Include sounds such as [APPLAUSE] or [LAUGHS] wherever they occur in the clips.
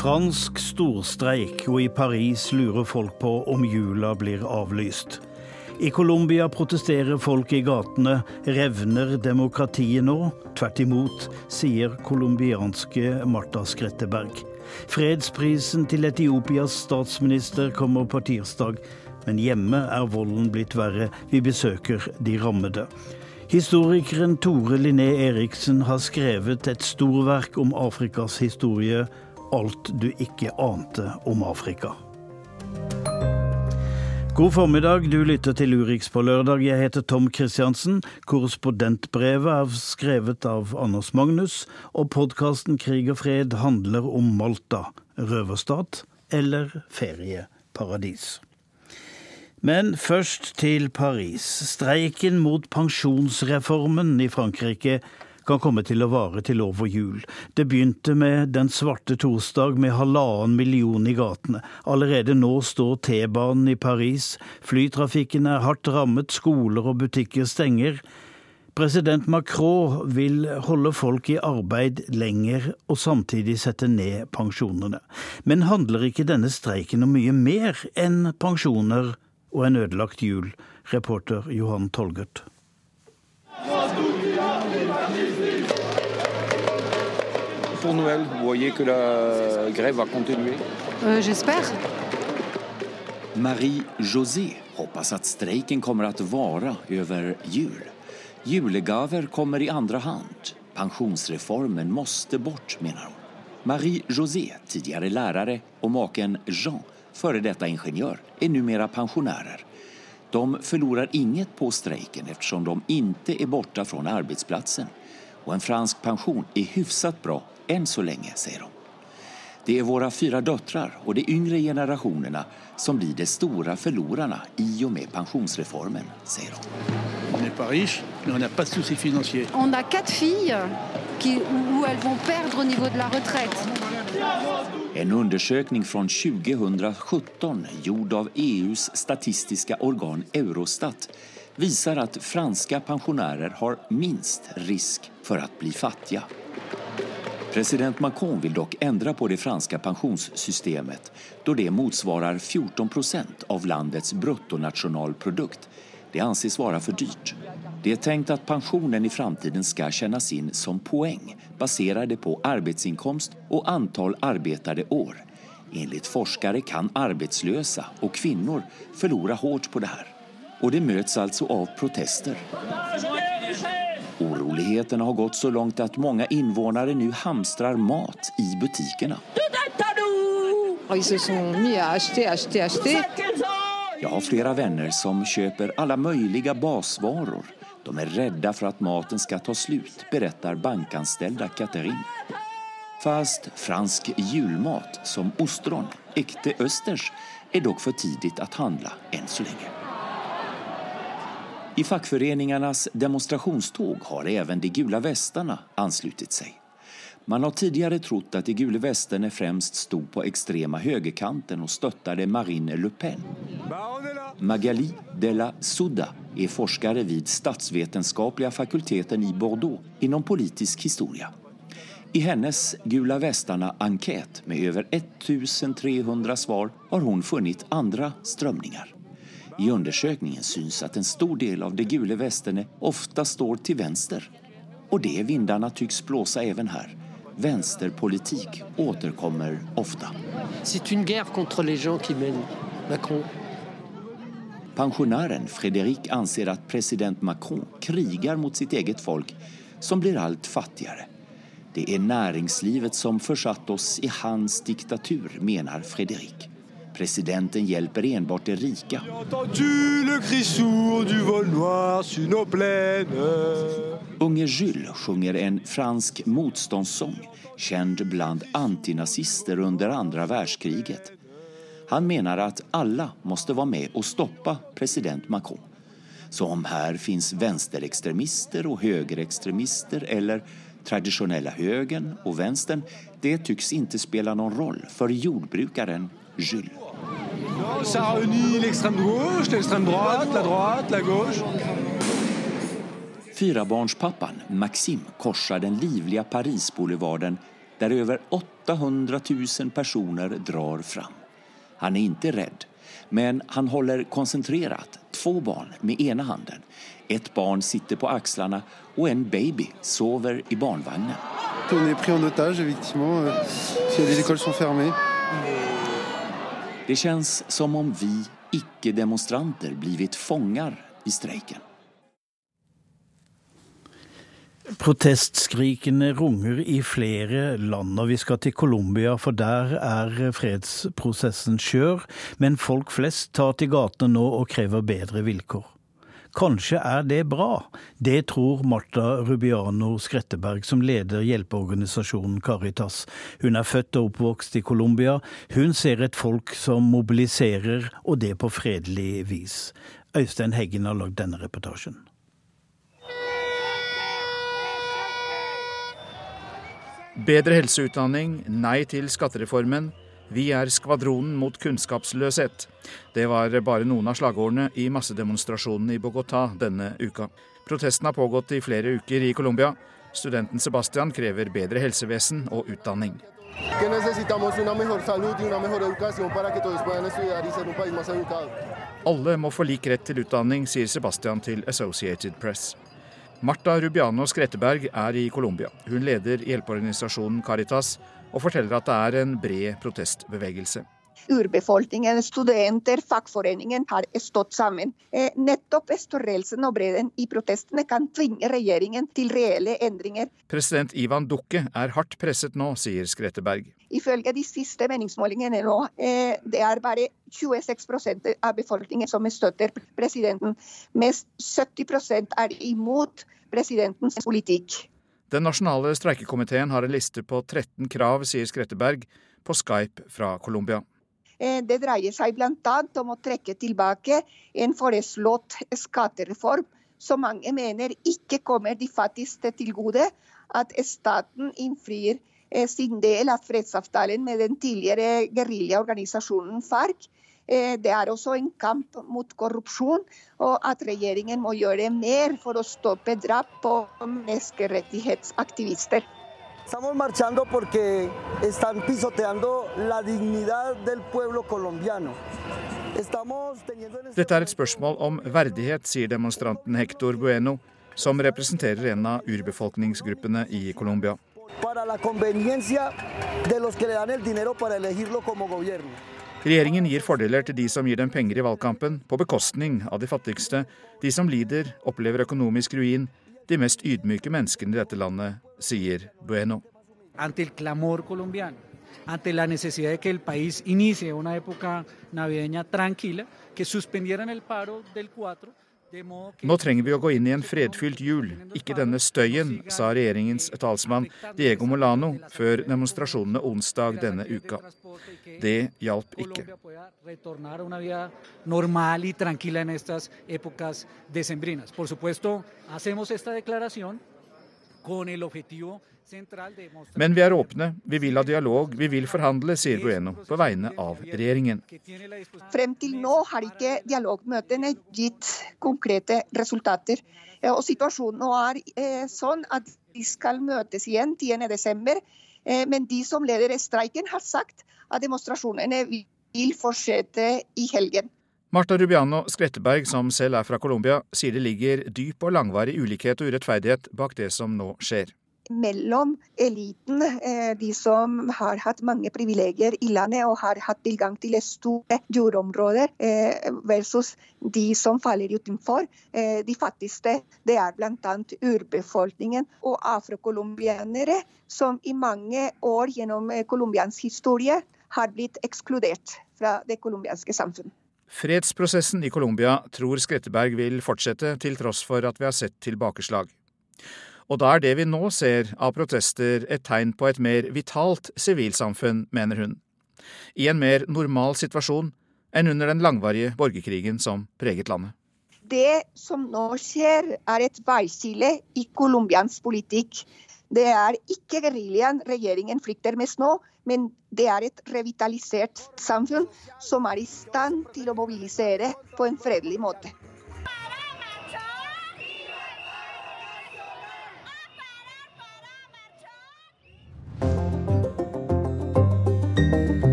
Fransk storstreik, og i Paris lurer folk på om jula blir avlyst. I Colombia protesterer folk i gatene. Revner demokratiet nå? Tvert imot, sier colombianske Marta Skretteberg. Fredsprisen til Etiopias statsminister kommer på tirsdag, men hjemme er volden blitt verre. Vi besøker de rammede. Historikeren Tore Linné Eriksen har skrevet et storverk om Afrikas historie, 'Alt du ikke ante om Afrika'. God formiddag, du lytter til Urix på lørdag. Jeg heter Tom Kristiansen. Korrespondentbrevet er skrevet av Anders Magnus, og podkasten Krig og fred handler om Malta, røverstat eller ferieparadis. Men først til Paris. Streiken mot pensjonsreformen i Frankrike kan komme til å vare til over jul. Det begynte med den svarte torsdag med halvannen million i gatene. Allerede nå står T-banen i Paris, flytrafikken er hardt rammet, skoler og butikker stenger. President Macron vil holde folk i arbeid lenger og samtidig sette ned pensjonene. Men handler ikke denne streiken om mye mer enn pensjoner og en ødelagt jul? Reporter Johan Tolgert. Pour Noël, vous voyez que la grève va continuer euh, J'espère. Marie-José hoppas att strejken kommer att vara över jul. Julegaver kommer i andra hand. Pensionsreformen måste bort, menar hon. Marie-José, tidigare lärare, och maken Jean, före detta ingenjör, är numera pensionärer. De förlorar inget på strejken eftersom de inte är borta från arbetsplatsen. Och en fransk pension är hyfsat bra än så länge, säger de. Det är våra fyra döttrar och de yngre generationerna som blir de stora förlorarna i och med pensionsreformen, säger de. On n'est pas riche, mais on n'a pas de soucis financiers. On a quatre filles qui, où elles vont perdre au niveau de la retraite. En undersökning från 2017 gjord av EUs statistiska organ Eurostat visar att franska pensionärer har minst risk för att bli fattiga. President Macron vill dock ändra på det franska pensionssystemet då det motsvarar 14 procent av landets bruttonationalprodukt. Det anses vara för dyrt. Det är tänkt att pensionen i framtiden ska tjänas in som poäng baserade på arbetsinkomst och antal arbetade år. Enligt forskare kan arbetslösa och kvinnor förlora hårt på det här. Och det möts alltså av protester. Oroligheterna har gått så langt at mange innvånere nå hamstrar mat i butikkene. Jag har flere vänner som kjøper alle mulige basvarer. De er redde for at maten skal ta slut, forteller bankanställda Katerin. Fast fransk julmat som ostron, ekte østers, er dog for tidlig å handla enn så länge. I fackföreningarnas demonstrationståg har även de gula västarna anslutit sig. Man har tidigare trott att de gula västarna främst stod på extrema högerkanten och stöttade Marine Le Pen. Magali Della la Souda är forskare vid statsvetenskapliga fakulteten i Bordeaux inom politisk historia. I hennes Gula västarna-enkät med över 1300 svar har hon funnit andra strömningar. I undersökningen syns att en stor del av de gula västerna ofta står till vänster. Och det vindarna tycks blåsa även här. Vänsterpolitik återkommer ofta. C'est une guerre contre les gens qui mènent Macron. Pensionären Fredrik anser att president Macron krigar mot sitt eget folk som blir allt fattigare. Det är näringslivet som försatt oss i hans diktatur, menar Fredrik. Presidenten hjelper enbart de rika. Unge Jules sjunger en fransk motståndssång kjent blant antinazister under andre verdenskriget. Han mener at alle måste være med og stoppe president Macron. Så om her fins venstreekstremister og høyreekstremister eller tradisjonelle høgen og vänstern, det tycks ikke spela noen roll for jordbrukeren Jules. Ça réunit l'extrême gauche, l'extrême droite, la droite, la gauche. Fyrabarnspappan Maxim korsar den livliga Parisboulevarden der over 800 000 personer drar fram. Han er ikke redd, men han holder koncentrerat två barn med ene handen. Et barn sitter på axlarna og en baby sover i barnvagnen. On est pris en otage, effectivement. Euh, les écoles sont fermées. Det kjennes som om vi ikke-demonstranter blivit fångar i streiken. Protestskrikene runger i flere land, og vi skal til Colombia, for der er fredsprosessen skjør. Men folk flest tar til gatene nå og krever bedre vilkår. Kanskje er det bra. Det tror Marta Rubiano Skretteberg, som leder hjelpeorganisasjonen Caritas. Hun er født og oppvokst i Colombia. Hun ser et folk som mobiliserer, og det på fredelig vis. Øystein Heggen har lagd denne reportasjen. Bedre helseutdanning, nei til skattereformen. Vi er skvadronen mot kunnskapsløshet. Det var bare noen av slagordene i massedemonstrasjonen i Bogotá denne uka. Protesten har pågått i flere uker i Colombia. Studenten Sebastian krever bedre helsevesen og utdanning. Alle må få lik rett til utdanning, sier Sebastian til Associated Press. Marta Rubiano Skretteberg er i Colombia. Hun leder hjelpeorganisasjonen Caritas og forteller at det er en bred protestbevegelse. Urbefolkningen, studenter, fagforeningen har stått sammen. Eh, nettopp størrelsen og bredden i protestene kan tvinge regjeringen til reelle endringer. President Ivan Dukke er hardt presset nå, sier Skretteberg. Ifølge de siste meningsmålingene nå, eh, det er bare 26% av befolkningen som støtter presidenten, mens 70% er imot presidentens politikk. Den nasjonale streikekomiteen har en liste på 13 krav, sier Skretteberg på Skype fra Colombia. Eh, det dreier seg bl.a. om å trekke tilbake en foreslått skattereform som mange mener ikke kommer de fattigste til gode. At staten innfrir eh, sin del av fredsavtalen med den tidligere geriljaorganisasjonen FARC. Eh, det er også en kamp mot korrupsjon, og at regjeringen må gjøre mer for å stoppe drap på menneskerettighetsaktivister. Estamos marchando porque están pisoteando la dignidad del pueblo colombiano. Dette er et spørsmål om verdighet, sier demonstranten Hector Bueno, som representerer en av urbefolkningsgruppene i Colombia. Para la conveniencia de los que le dan el dinero para elegirlo como gobierno. Regjeringen gir fordeler til de som gir dem penger i valgkampen, på bekostning av de fattigste, de som lider, opplever økonomisk ruin, de mest ydmyke menneskene i dette landet, sier Bueno. Ante clamor colombiano, ante la necesidad de que el país inicie una tranquila, que suspendieran paro del 4 nå trenger vi å gå inn i en fredfylt jul, ikke denne støyen, sa regjeringens talsmann Diego Molano før demonstrasjonene onsdag denne uka. Det hjalp ikke. Por supuesto, hacemos esta declaración con el objetivo men vi er åpne, vi vil ha dialog, vi vil forhandle, sier Bueno på vegne av regjeringen. Frem til nå har ikke dialogmøtene gitt konkrete resultater. Og situasjonen nå er eh, sånn at de skal møtes igjen 10.12. Eh, men de som leder streiken, har sagt at demonstrasjonene vil fortsette i helgen. Marta Rubiano Skretteberg, som selv er fra Colombia, sier det ligger dyp og langvarig ulikhet og urettferdighet bak det som nå skjer mellom eliten, eh, de som har hatt mange privilegier i landet og har hatt tilgang til store jordområder, eh, versus de som faller utenfor. Eh, de fattigste det er bl.a. urbefolkningen og afrocolombianere, som i mange år gjennom colombiansk historie har blitt ekskludert fra det colombianske samfunn. Fredsprosessen i Colombia tror Skretteberg vil fortsette, til tross for at vi har sett tilbakeslag. Og da er det vi nå ser av protester et tegn på et mer vitalt sivilsamfunn, mener hun. I en mer normal situasjon enn under den langvarige borgerkrigen som preget landet. Det som nå skjer, er et veiskille i colombiansk politikk. Det er ikke geriljaen regjeringen flykter mest nå, men det er et revitalisert samfunn som er i stand til å mobilisere på en fredelig måte.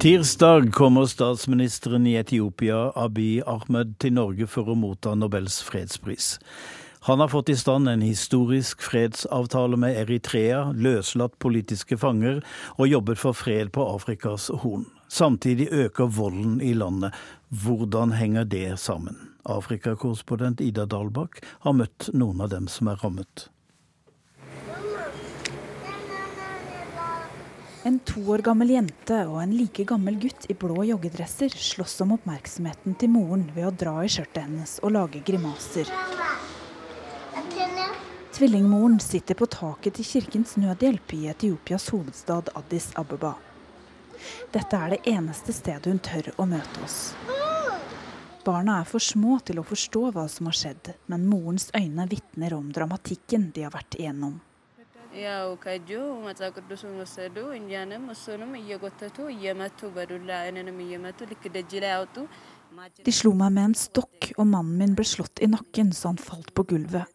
Tirsdag kommer statsministeren i Etiopia, Abiy Ahmed, til Norge for å motta Nobels fredspris. Han har fått i stand en historisk fredsavtale med Eritrea, løslatt politiske fanger og jobbet for fred på Afrikas Horn. Samtidig øker volden i landet. Hvordan henger det sammen? Afrikakorrespondent Ida Dalbakk har møtt noen av dem som er rammet. En to år gammel jente og en like gammel gutt i blå joggedresser slåss om oppmerksomheten til moren ved å dra i skjørtet hennes og lage grimaser. Tvillingmoren sitter på taket til Kirkens Nødhjelp i Etiopias hovedstad Addis Ababa. Dette er det eneste stedet hun tør å møte oss. Barna er for små til å forstå hva som har skjedd, men morens øyne vitner om dramatikken de har vært igjennom. De slo meg med en stokk, og mannen min ble slått i nakken så han falt på gulvet.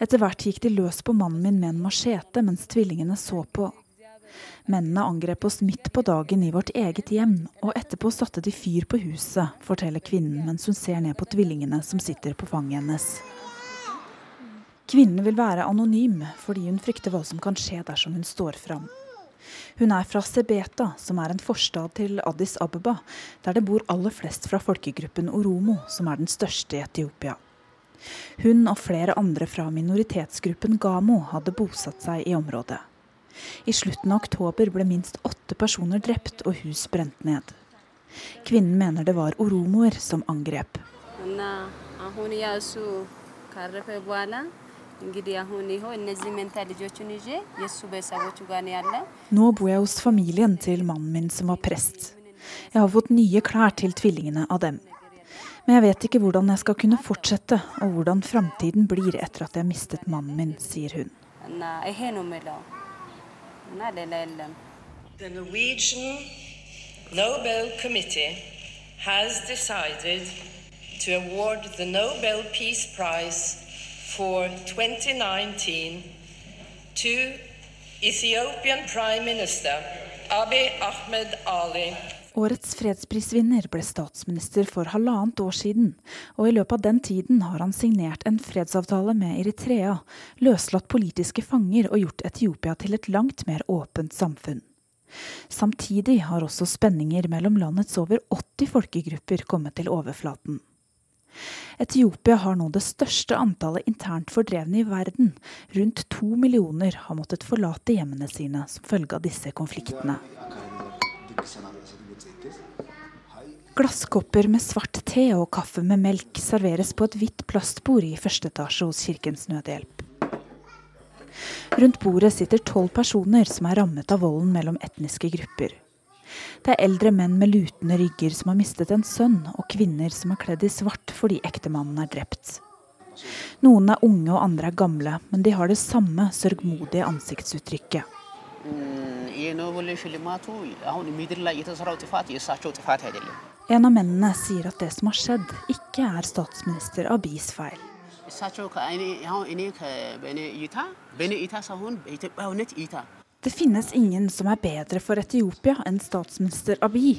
Etter hvert gikk de løs på mannen min med en machete mens tvillingene så på. Mennene angrep oss midt på dagen i vårt eget hjem, og etterpå satte de fyr på huset, forteller kvinnen mens hun ser ned på tvillingene som sitter på fanget hennes. Kvinnen vil være anonym fordi hun frykter hva som kan skje dersom hun står fram. Hun er fra Sebeta, som er en forstad til Addis Abeba, der det bor aller flest fra folkegruppen oromo, som er den største i Etiopia. Hun og flere andre fra minoritetsgruppen Gamo hadde bosatt seg i området. I slutten av oktober ble minst åtte personer drept og hus brent ned. Kvinnen mener det var oromoer som angrep. Nå bor jeg hos familien til mannen min som var prest. Jeg har fått nye klær til tvillingene av dem. Men jeg vet ikke hvordan jeg skal kunne fortsette, og hvordan framtiden blir etter at jeg mistet mannen min, sier hun. The Norwegian Nobel Committee has decided to award the Nobel Peace Prize for 2019 to Ethiopian Prime Minister Abiy Ahmed Ali. Årets fredsprisvinner ble statsminister for halvannet år siden, og i løpet av den tiden har han signert en fredsavtale med Eritrea, løslatt politiske fanger og gjort Etiopia til et langt mer åpent samfunn. Samtidig har også spenninger mellom landets over 80 folkegrupper kommet til overflaten. Etiopia har nå det største antallet internt fordrevne i verden. Rundt to millioner har måttet forlate hjemmene sine som følge av disse konfliktene. Glasskopper med svart te og kaffe med melk serveres på et hvitt plastbord i første etasje hos Kirkens Nødhjelp. Rundt bordet sitter tolv personer som er rammet av volden mellom etniske grupper. Det er eldre menn med lutende rygger som har mistet en sønn, og kvinner som er kledd i svart fordi ektemannen er drept. Noen er unge og andre er gamle, men de har det samme sørgmodige ansiktsuttrykket. En av mennene sier at det som har skjedd, ikke er statsminister Abis feil. Det finnes ingen som er bedre for Etiopia enn statsminister Abiy,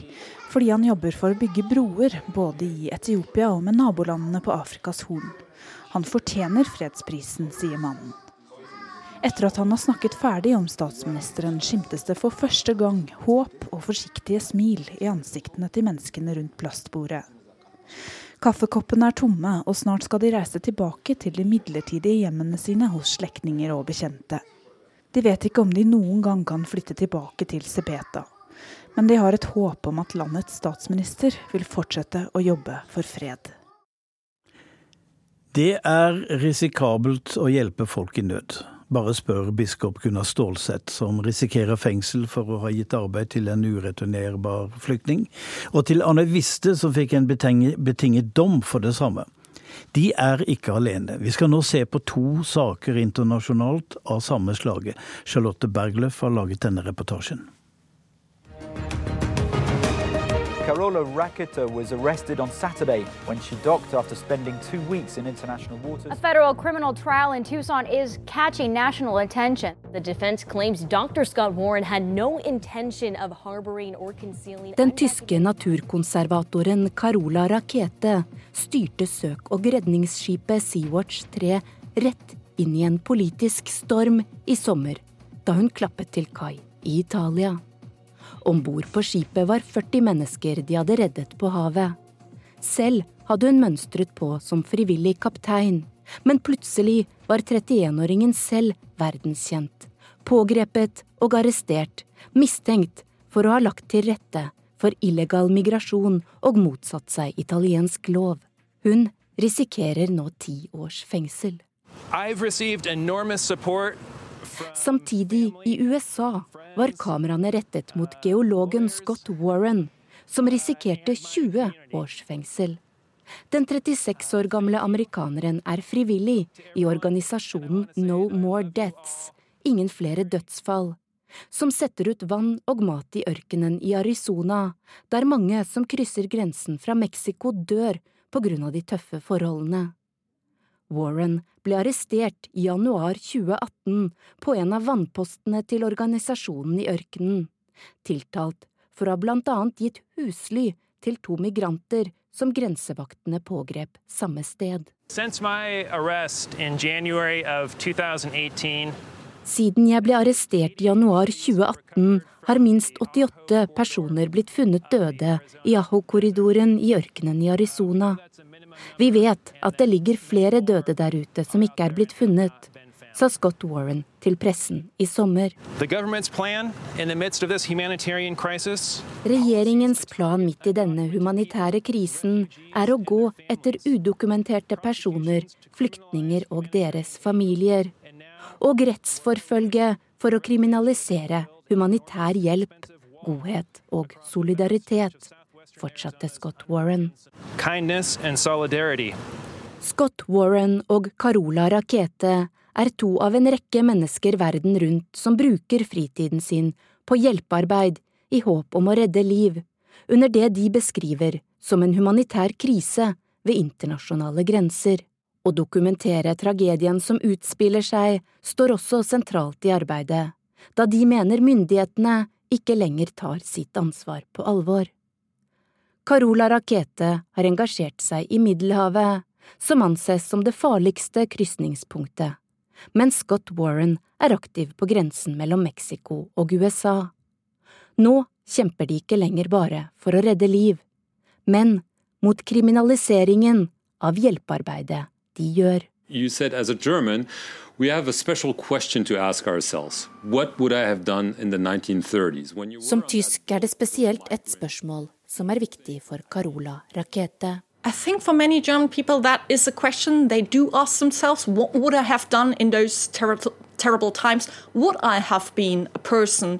fordi han jobber for å bygge broer både i Etiopia og med nabolandene på Afrikas Horn. Han fortjener fredsprisen, sier mannen. Etter at han har snakket ferdig om statsministeren, skimtes det for første gang håp og forsiktige smil i ansiktene til menneskene rundt plastbordet. Kaffekoppene er tomme, og snart skal de reise tilbake til de midlertidige hjemmene sine hos slektninger og bekjente. De vet ikke om de noen gang kan flytte tilbake til Sebeta. Men de har et håp om at landets statsminister vil fortsette å jobbe for fred. Det er risikabelt å hjelpe folk i nød. Bare spør biskop Gunnar Stålseth, som risikerer fengsel for å ha gitt arbeid til en ureturnerbar flyktning, og til Anne Viste, som fikk en betinget dom for det samme. De er ikke alene. Vi skal nå se på to saker internasjonalt av samme slaget. Charlotte Bergløff har laget denne reportasjen. Carola Racketa was arrested on Saturday when she docked after spending two weeks in international waters. A federal criminal trial in Tucson is catching national attention. The defense claims Dr. Scott Warren had no intention of harboring or concealing Den tyske naturkonservatoren Carola Rakete styrte søk- og redningsskipet Sea-Watch 3 rett inn i en politisk storm i sommer, da hun klappet til kai i Italia. Om bord på skipet var 40 mennesker de hadde reddet på havet. Selv hadde hun mønstret på som frivillig kaptein, men plutselig var 31-åringen selv verdenskjent. Pågrepet og arrestert, mistenkt for å ha lagt til rette for illegal migrasjon og motsatt seg italiensk lov. Hun risikerer nå ti års fengsel. Samtidig, i USA, var kameraene rettet mot geologen Scott Warren, som risikerte 20 års fengsel. Den 36 år gamle amerikaneren er frivillig i organisasjonen No More Deaths, ingen flere dødsfall, som setter ut vann og mat i ørkenen i Arizona, der mange som krysser grensen fra Mexico dør på grunn av de tøffe forholdene. Warren ble arrestert i januar 2018 på en av vannpostene til organisasjonen i ørkenen, tiltalt for å ha blant annet gitt husly til to migranter som grensevaktene pågrep samme sted. Siden jeg ble arrestert i januar 2018, har minst 88 personer blitt funnet døde i Aho-korridoren i ørkenen i Arizona. Vi vet at det ligger flere døde der ute som ikke er blitt funnet, sa Scott Warren til pressen i sommer. Regjeringens plan midt i denne humanitære krisen er å gå etter udokumenterte personer, flyktninger og deres familier. Og rettsforfølge for å kriminalisere humanitær hjelp, godhet og solidaritet fortsatte Scott Warren. Scott Warren og Carola Rakete er to av en rekke mennesker verden rundt som bruker fritiden sin på hjelpearbeid i håp om å redde liv, under det de beskriver som en humanitær krise ved internasjonale grenser. Å dokumentere tragedien som utspiller seg, står også sentralt i arbeidet, da de mener myndighetene ikke lenger tar sitt ansvar på alvor. Carola Rakete har engasjert seg i Middelhavet, som anses som det farligste krysningspunktet, mens Scott Warren er aktiv på grensen mellom Mexico og USA. Nå kjemper de ikke lenger bare for å redde liv, men mot kriminaliseringen av hjelpearbeidet de gjør. You said as a German, we have a special question to ask ourselves. What would I have done in the 1930s? When you Som tysk er det spesielt et spørsmål som er viktig for Carola Rakete. I think for many German people that is a question they do ask themselves. What would I have done in those terrible, terrible times? Would I have been a person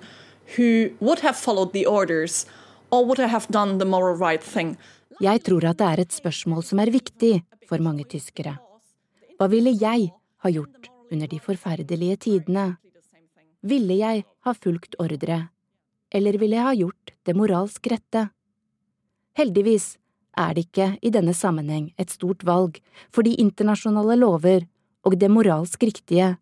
who would have followed the orders, or would I have done the moral right thing? Jeg tror at det er et spørsmål som er viktig for mange tyskere. Hva ville jeg ha gjort under de forferdelige tidene? Ville jeg ha fulgt ordre, eller ville jeg ha gjort det moralsk rette? Heldigvis er det ikke i denne sammenheng et stort valg, fordi internasjonale lover og det moralsk riktige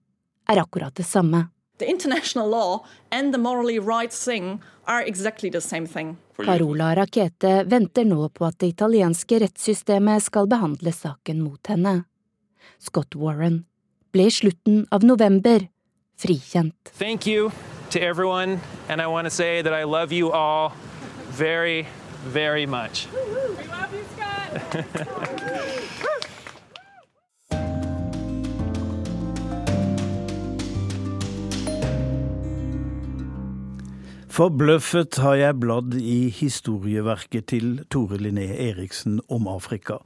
er akkurat det samme. The international law and the morally right thing are exactly the same thing. Carola Rakete venter nå på at det italienske rettssystemet skal behandle saken mot henne. Scott Warren ble i slutten av november frikjent. Thank you to everyone, and I want to say that I love you all very, very much. We love you, Scott. Forbløffet har jeg bladd i historieverket til Tore Linné Eriksen om Afrika.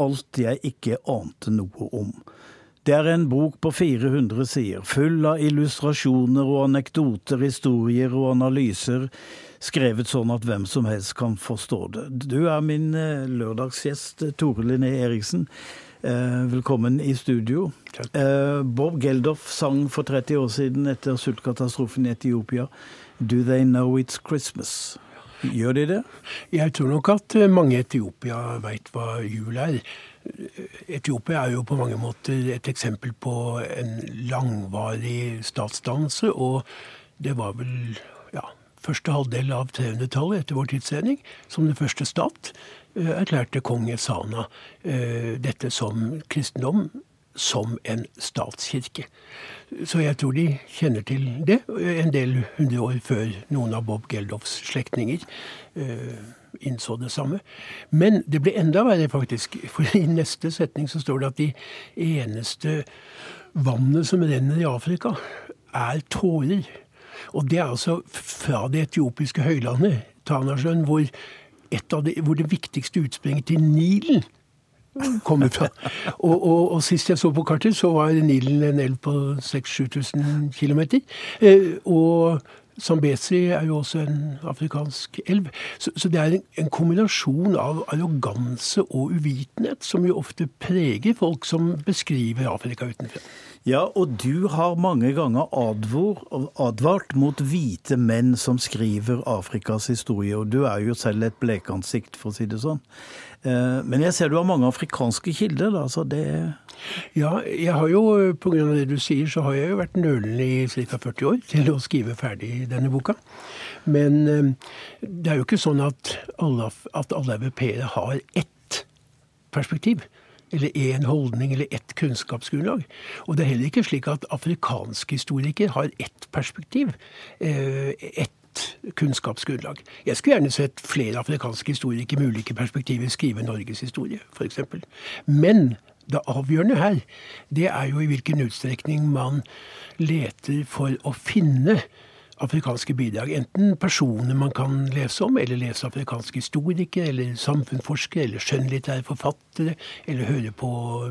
Alt jeg ikke ante noe om. Det er en bok på 400 sider, full av illustrasjoner og anekdoter, historier og analyser, skrevet sånn at hvem som helst kan forstå det. Du er min eh, lørdagsgjest, Tore Linné Eriksen. Eh, velkommen i studio. Takk. Bob Geldof sang for 30 år siden etter sultkatastrofen i Etiopia Do They Know It's Christmas? Gjør de det? Jeg tror nok at eh, mange i Etiopia veit hva jul er. Etiopia er jo på mange måter et eksempel på en langvarig statsdannelse. Og det var vel første halvdel av 300-tallet etter vår tidsregning, som den første stat, eh, erklærte kong Esana eh, dette som kristendom som en statskirke. Så jeg tror de kjenner til det en del hundre år før noen av Bob Geldofs slektninger innså det samme. Men det ble enda verre, faktisk. For i neste setning så står det at de eneste vannet som renner i Afrika, er tårer. Og det er altså fra det etiopiske høylandet, Tanasjøen, hvor, hvor det viktigste utspringet til Nilen kommer fra. [LAUGHS] Og, og, og, sist jeg så på kartet, så var Nilen en elv på 6000-7000 km. Eh, og Zambezi er jo også en afrikansk elv. Så, så det er en, en, kombinasjon av arroganse og uvitenhet som jo ofte preger folk som beskriver Afrika utenfra. Ja, og du har mange ganger advart mot hvite menn som skriver Afrikas historie, og du er jo selv et blekansikt, for å si det sånn. Eh, men jeg ser du har mange afrikanske kilder, da, så det Ja, jeg har jo, pga. det du sier, så har jeg jo vært nølende i ca. 40 år til å skrive ferdig denne boka. Men eh, det er jo ikke sånn at alle, at alle europeere har ett perspektiv eller én holdning eller ett kunnskapsgrunnlag. Og det er heller ikke slik at afrikanske historikere har ett perspektiv. Eh, ett kunnskapsgrunnlag. Jeg skulle gjerne sett flere afrikanske historikere med ulike perspektiver skrive Norges historie, f.eks. Men det avgjørende her, det er jo i hvilken utstrekning man leter for å finne afrikanske bidrag. Enten personer man kan lese om, eller lese afrikanske historikere, eller samfunnsforskere, eller skjønnlitterære forfattere, eller høre på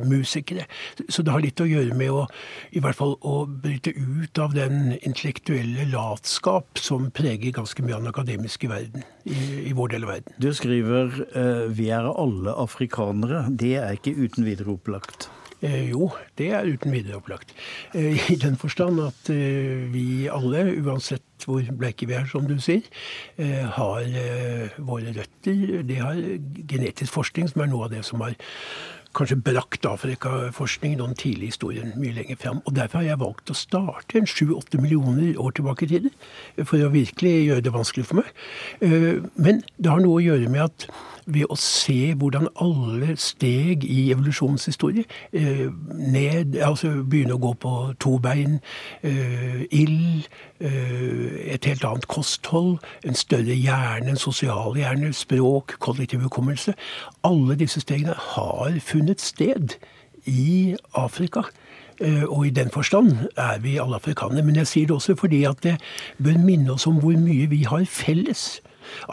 musikere. Så det har litt å gjøre med å i hvert fall å bryte ut av den intellektuelle latskap som preger ganske mye av den akademiske verden i, i vår del av verden. Du skriver uh, 'Vi er alle afrikanere'. Det er ikke uten videre opplagt? Eh, jo, det er uten videre opplagt. Eh, I den forstand at eh, vi alle, uansett hvor bleike vi er, som du sier, har våre røtter. Det har genetisk forskning, som er noe av det som har kanskje brakt Afrikaforskning noen tidlig tidlige historien mye lenger fram. Og derfor har jeg valgt å starte en sju-åtte millioner år tilbake i tid, for å virkelig gjøre det vanskelig for meg. Men det har noe å gjøre med at ved å se hvordan alle steg i evolusjonens historie eh, ned, altså begynne å gå på to bein, eh, ild, eh, et helt annet kosthold, en større hjerne, en sosial hjerne, språk, kollektiv hukommelse. Alle disse stegene har funnet sted i Afrika. Og i den forstand er vi alle afrikanere. Men jeg sier det også fordi at det bør minne oss om hvor mye vi har felles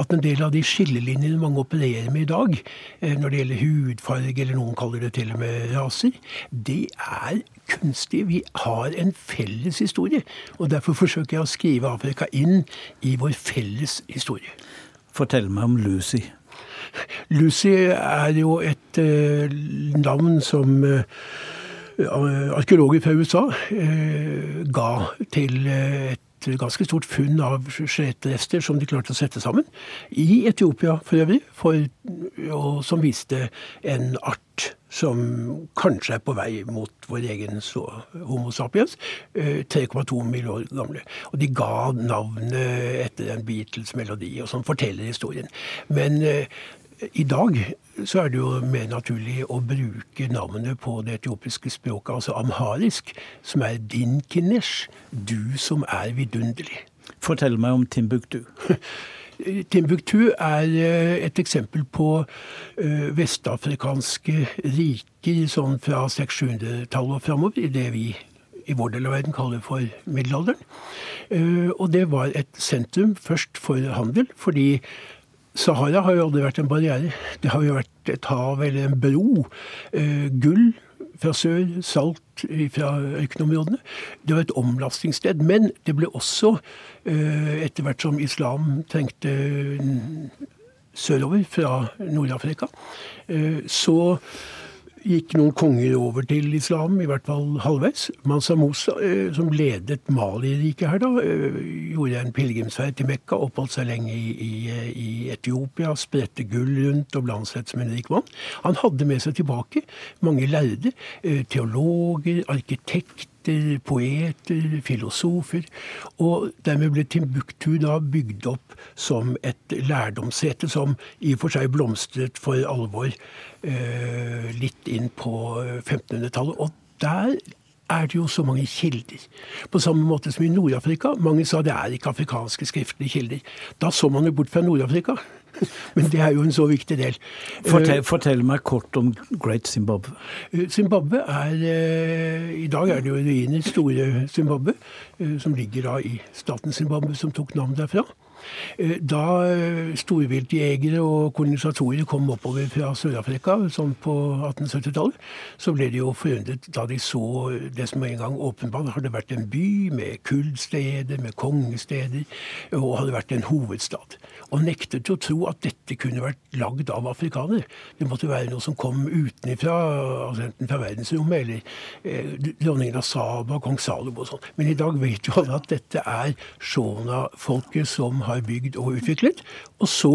at en del av de skillelinjene mange opererer med i dag, eh, når det gjelder hudfarge, eller noen kaller det til og med raser, det er kunstig. Vi har en felles historie. Og derfor forsøker jeg å skrive Afrika inn i vår felles historie. Fortell meg om Lucy. Lucy er jo et uh, navn som uh, arkeologer fra USA uh, ga til et et ganske stort funn av skjelettrester som de klarte å sette sammen. I Etiopia for øvrig, for, og som viste en art som kanskje er på vei mot vår egen Homo sapiens. 3,2 eh, millioner gamle. Og de ga navnet etter en Beatles-melodi, og som forteller historien. Men eh, i dag så er det jo mer naturlig å bruke navnet på det etiopiske språket, altså amharisk, som er din kinesh, du som er vidunderlig. Fortell meg om Timbuktu. [LAUGHS] Timbuktu er eh, et eksempel på eh, vestafrikanske riker sånn fra 600-tallet og framover, i det vi i vår del av verden kaller for middelalderen. Eh, og det var et sentrum først for handel, fordi Sahara har jo aldri vært en barriere. Det har jo vært et hav eller en bro. Eh, gull fra sør, salt fra ørkenområdene. Det var et omlastingssted. Men det ble også, eh, etter hvert som islam trengte sørover fra Nord-Afrika, eh, så gikk noen konger over til islam, i hvert fall halvveis. Mansa Musa, eh, som ledet Mali-riket her, da, eh, gjorde en pilegrimsferd til Mekka, oppholdt seg lenge i, i, i Etiopia, spredte gull rundt og blandet seg som en rik mann. Han hadde med seg tilbake mange lærde, eh, teologer, arkitekter, poeter, filosofer. Og dermed ble Timbuktu da bygd opp som et lærdomssete som i og for seg blomstret for alvor eh, litt inn på 1500-tallet. Og der er det jo så mange kilder. På samme måte som i Nord-Afrika. Mange sa det er ikke afrikanske skriftlige kilder. Da så man jo bort fra Nord-Afrika. [LAUGHS] Men det er jo en så viktig del. Fortell, fortell meg kort om Great Zimbabwe. Zimbabwe er I dag er det jo ruiner, store Zimbabwe, som ligger da i staten Zimbabwe, som tok navn derfra. Da storviltjegere og kolonisatorer kom oppover fra Sør-Afrika sånn på 1870-tallet, så ble de jo forundret da de så det som en gang åpenbart hadde vært en by med kullsteder, med kongesteder, og hadde vært en hovedstad. Og nektet å tro at dette kunne vært lagd av afrikanere. Det måtte være noe som kom utenfra, altså enten fra verdensrommet eller eh, dronningen av Saba, kong Salomo og sånn. Men i dag vet jo alle at dette er Shona-folket som har bygd og utviklet. Og så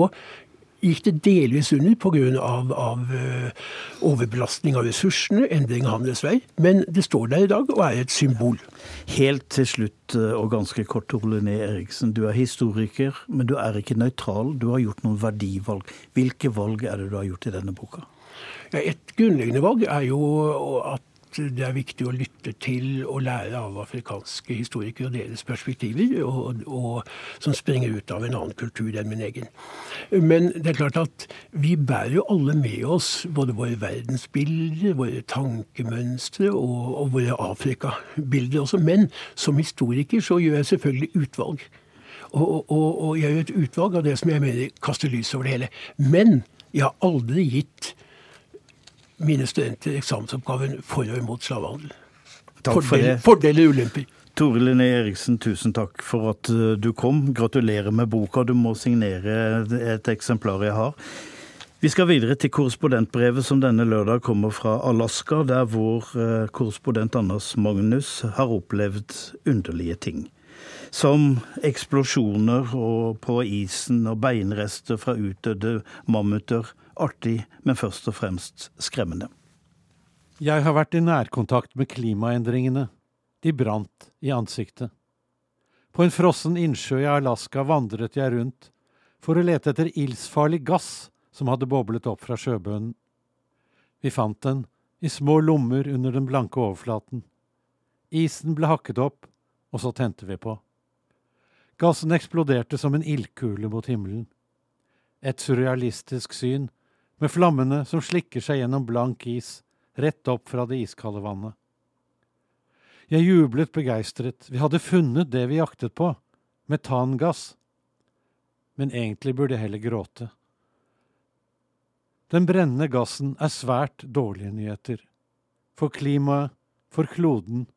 gikk det delvis under pga. Av, av uh, overbelastning av ressursene, endring av handelsvei. Men det står der i dag og er et symbol. Helt til slutt, og ganske kort, Ole Linné Eriksen. Du er historiker, men du er ikke nøytral. Du har gjort noen verdivalg. Hvilke valg er det du har gjort i denne boka? Ja, et grunnleggende valg er jo at det er viktig å lytte til og lære av afrikanske historikere og deres perspektiver, og, og, som springer ut av en annen kultur enn min egen. Men det er klart at vi bærer jo alle med oss både våre verdensbilder, våre tankemønstre og, og våre Afrikabilder også. Men som historiker så gjør jeg selvfølgelig utvalg. Og, og, og jeg gjør et utvalg av det som jeg mener kaster lys over det hele. Men jeg har aldri gitt mine studenter eksamensoppgaven for og imot slavehandel. Fordeler fordel og ulemper. Tore Linné Eriksen, tusen takk for at eh, du kom. Gratulerer med boka. Du må signere et eksemplar jeg har. Vi skal videre til korrespondentbrevet som denne lørdag kommer fra Alaska, der vår eh, korrespondent Anders Magnus har opplevd underlige ting. Som eksplosjoner på isen og beinrester fra utdødde mammuter artig, men først og fremst skremmende. Jeg har vært i nærkontakt med klimaendringene. De brant i ansiktet. På en frossen innsjø i Alaska vandret jeg rundt for å lete etter ildsfarlig gass som hadde boblet opp fra sjøbunnen. Vi fant den i små lommer under den blanke overflaten. Isen ble hakket opp, og så tente vi på. Gassen eksploderte som en ildkule mot himmelen. Et surrealistisk syn med flammene som slikker seg gjennom blank is, rett opp fra det iskalde vannet. Jeg jublet begeistret, vi hadde funnet det vi jaktet på, metangass. Men egentlig burde jeg heller gråte. Den brennende gassen er svært dårlige nyheter. For klimaet, for kloden,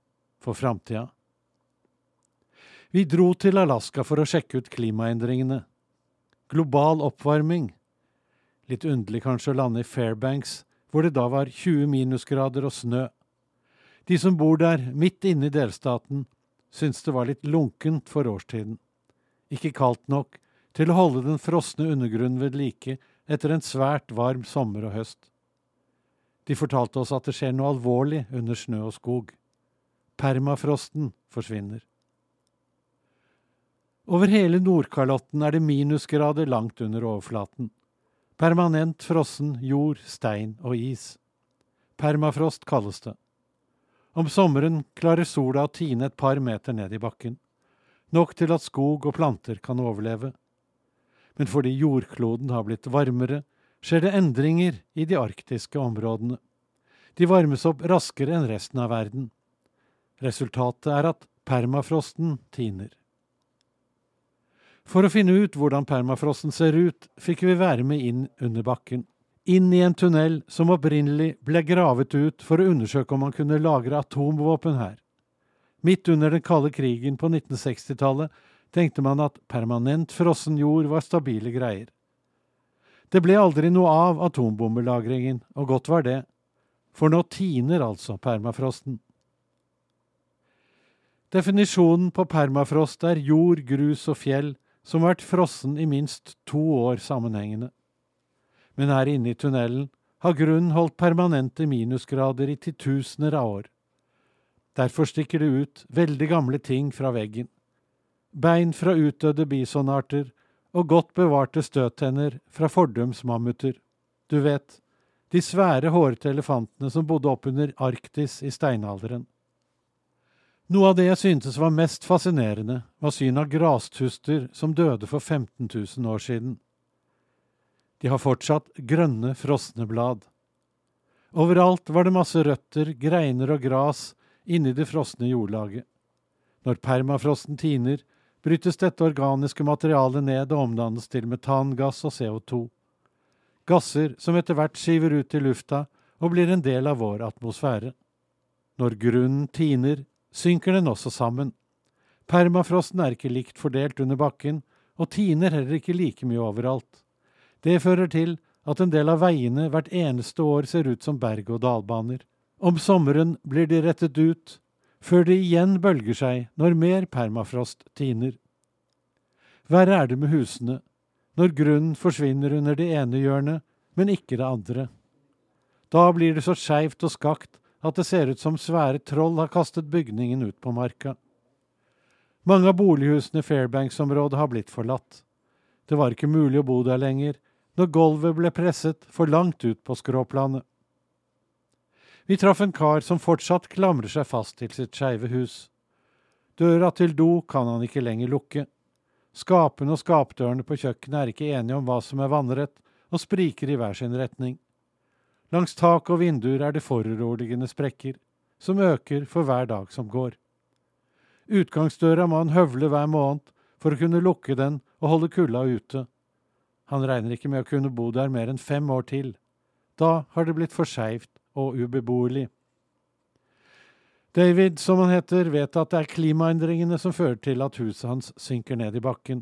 for framtida. Vi dro til Alaska for å sjekke ut klimaendringene. Global oppvarming, Litt underlig kanskje å lande i Fairbanks, hvor det da var 20 minusgrader og snø. De som bor der, midt inne i delstaten, syntes det var litt lunkent for årstiden. Ikke kaldt nok til å holde den frosne undergrunnen ved like etter en svært varm sommer og høst. De fortalte oss at det skjer noe alvorlig under snø og skog. Permafrosten forsvinner. Over hele Nordkalotten er det minusgrader langt under overflaten. Permanent frossen jord, stein og is. Permafrost kalles det. Om sommeren klarer sola å tine et par meter ned i bakken. Nok til at skog og planter kan overleve. Men fordi jordkloden har blitt varmere, skjer det endringer i de arktiske områdene. De varmes opp raskere enn resten av verden. Resultatet er at permafrosten tiner. For å finne ut hvordan permafrosten ser ut, fikk vi være med inn under bakken. Inn i en tunnel som opprinnelig ble gravet ut for å undersøke om man kunne lagre atomvåpen her. Midt under den kalde krigen på 1960-tallet tenkte man at permanent frossen jord var stabile greier. Det ble aldri noe av atombombelagringen, og godt var det. For nå tiner altså permafrosten. Definisjonen på permafrost er jord, grus og fjell som har vært frossen i minst to år sammenhengende. Men her inne i tunnelen har grunnen holdt permanente minusgrader i titusener av år. Derfor stikker det ut veldig gamle ting fra veggen. Bein fra utdødde bisonarter og godt bevarte støttenner fra fordums mammuter. Du vet, de svære, hårete elefantene som bodde oppunder Arktis i steinalderen. Noe av det jeg syntes var mest fascinerende, var synet av grastuster som døde for 15 000 år siden. De har fortsatt grønne, frosne blad. Overalt var det masse røtter, greiner og gras inni det frosne jordlaget. Når permafrosten tiner, brytes dette organiske materialet ned og omdannes til metangass og CO2. Gasser som etter hvert skiver ut i lufta og blir en del av vår atmosfære. Når grunnen tiner, synker den også sammen. Permafrosten er ikke likt fordelt under bakken, og tiner heller ikke like mye overalt. Det fører til at en del av veiene hvert eneste år ser ut som berg-og-dal-baner. Om sommeren blir de rettet ut, før de igjen bølger seg når mer permafrost tiner. Verre er det med husene, når grunnen forsvinner under det ene hjørnet, men ikke det andre. Da blir det så skeivt og skakt at det ser ut som svære troll har kastet bygningen ut på marka. Mange av bolighusene i Fairbanks-området har blitt forlatt. Det var ikke mulig å bo der lenger når gulvet ble presset for langt ut på skråplanet. Vi traff en kar som fortsatt klamrer seg fast til sitt skeive hus. Døra til do kan han ikke lenger lukke. Skapene og skapdørene på kjøkkenet er ikke enige om hva som er vannrett, og spriker i hver sin retning. Langs tak og vinduer er det foruroligende sprekker, som øker for hver dag som går. Utgangsdøra må han høvle hver måned for å kunne lukke den og holde kulda ute. Han regner ikke med å kunne bo der mer enn fem år til. Da har det blitt for skeivt og ubeboelig. David, som han heter, vet at det er klimaendringene som fører til at huset hans synker ned i bakken.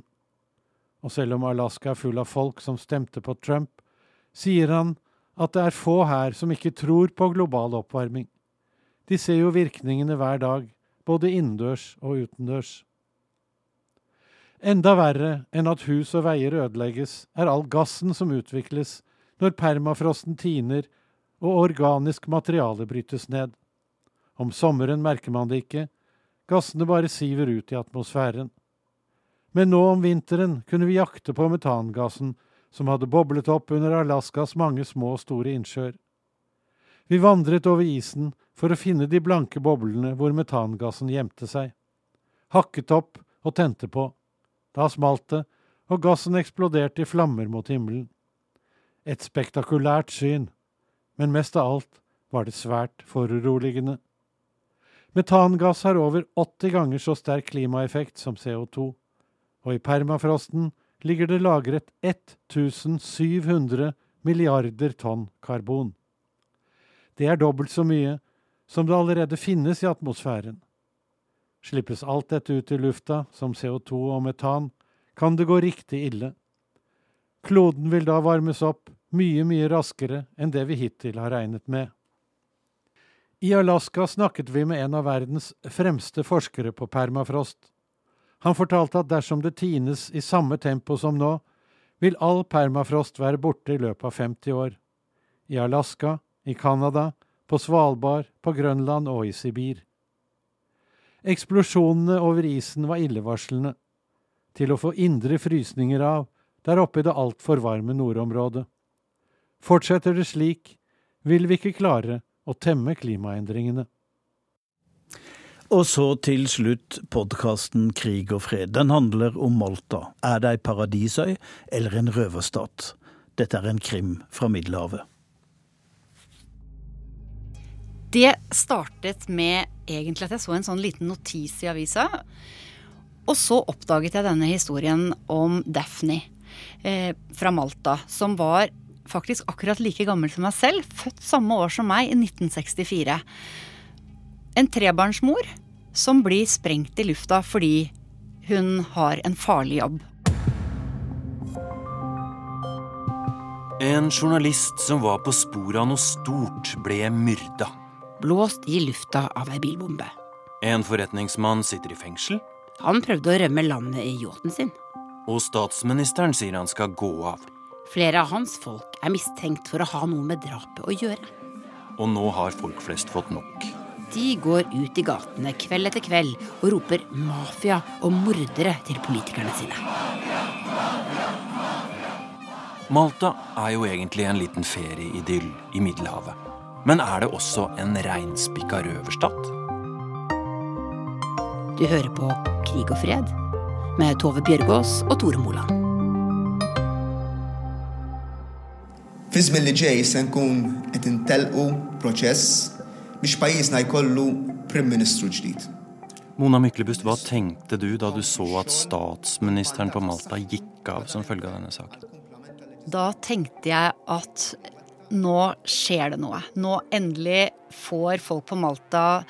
Og selv om Alaska er full av folk som stemte på Trump, sier han at det er få her som ikke tror på global oppvarming. De ser jo virkningene hver dag, både innendørs og utendørs. Enda verre enn at hus og veier ødelegges, er all gassen som utvikles når permafrosten tiner og organisk materiale brytes ned. Om sommeren merker man det ikke, gassene bare siver ut i atmosfæren. Men nå om vinteren kunne vi jakte på metangassen som hadde boblet opp under Alaskas mange små og store innsjøer. Vi vandret over isen for å finne de blanke boblene hvor metangassen gjemte seg. Hakket opp og tente på. Da smalt det, og gassen eksploderte i flammer mot himmelen. Et spektakulært syn, men mest av alt var det svært foruroligende. Metangass har over 80 ganger så sterk klimaeffekt som CO2, og i permafrosten ligger det lagret 1700 milliarder tonn karbon. Det er dobbelt så mye som det allerede finnes i atmosfæren. Slippes alt dette ut i lufta, som CO2 og metan, kan det gå riktig ille. Kloden vil da varmes opp mye, mye raskere enn det vi hittil har regnet med. I Alaska snakket vi med en av verdens fremste forskere på permafrost. Han fortalte at dersom det tines i samme tempo som nå, vil all permafrost være borte i løpet av 50 år. I Alaska, i Canada, på Svalbard, på Grønland og i Sibir. Eksplosjonene over isen var illevarslende, til å få indre frysninger av der oppe i det altfor varme nordområdet. Fortsetter det slik, vil vi ikke klare å temme klimaendringene. Og så til slutt podkasten Krig og fred. Den handler om Malta. Er det ei paradisøy eller en røverstat? Dette er en krim fra Middelhavet. Det startet med egentlig at jeg så en sånn liten notis i avisa. Og så oppdaget jeg denne historien om Daphne eh, fra Malta, som var faktisk akkurat like gammel som meg selv, født samme år som meg, i 1964. En trebarnsmor som blir sprengt i lufta fordi hun har en farlig jobb. En journalist som var på sporet av noe stort, ble myrda. Blåst i lufta av ei bilbombe. En forretningsmann sitter i fengsel. Han prøvde å rømme landet i yachten sin. Og statsministeren sier han skal gå av. Flere av hans folk er mistenkt for å ha noe med drapet å gjøre. Og nå har folk flest fått nok. De går ut i gatene kveld etter kveld og roper mafia og mordere til politikerne sine. Malta er jo egentlig en liten ferieidyll i Middelhavet. Men er det også en reinspikka røverstat? Du hører på Krig og fred med Tove Bjørgaas og Tore Moland. Li ġej se nkun qed intelqu proċess biex pajjiżna jkollu Prim Ministru ġdid. Mona Myklebust, hva tenkte du da du så at statsministeren på Malta gikk av som følge av denne saken? Da tenkte jeg at nå skjer det noe. Nå endelig får folk på Malta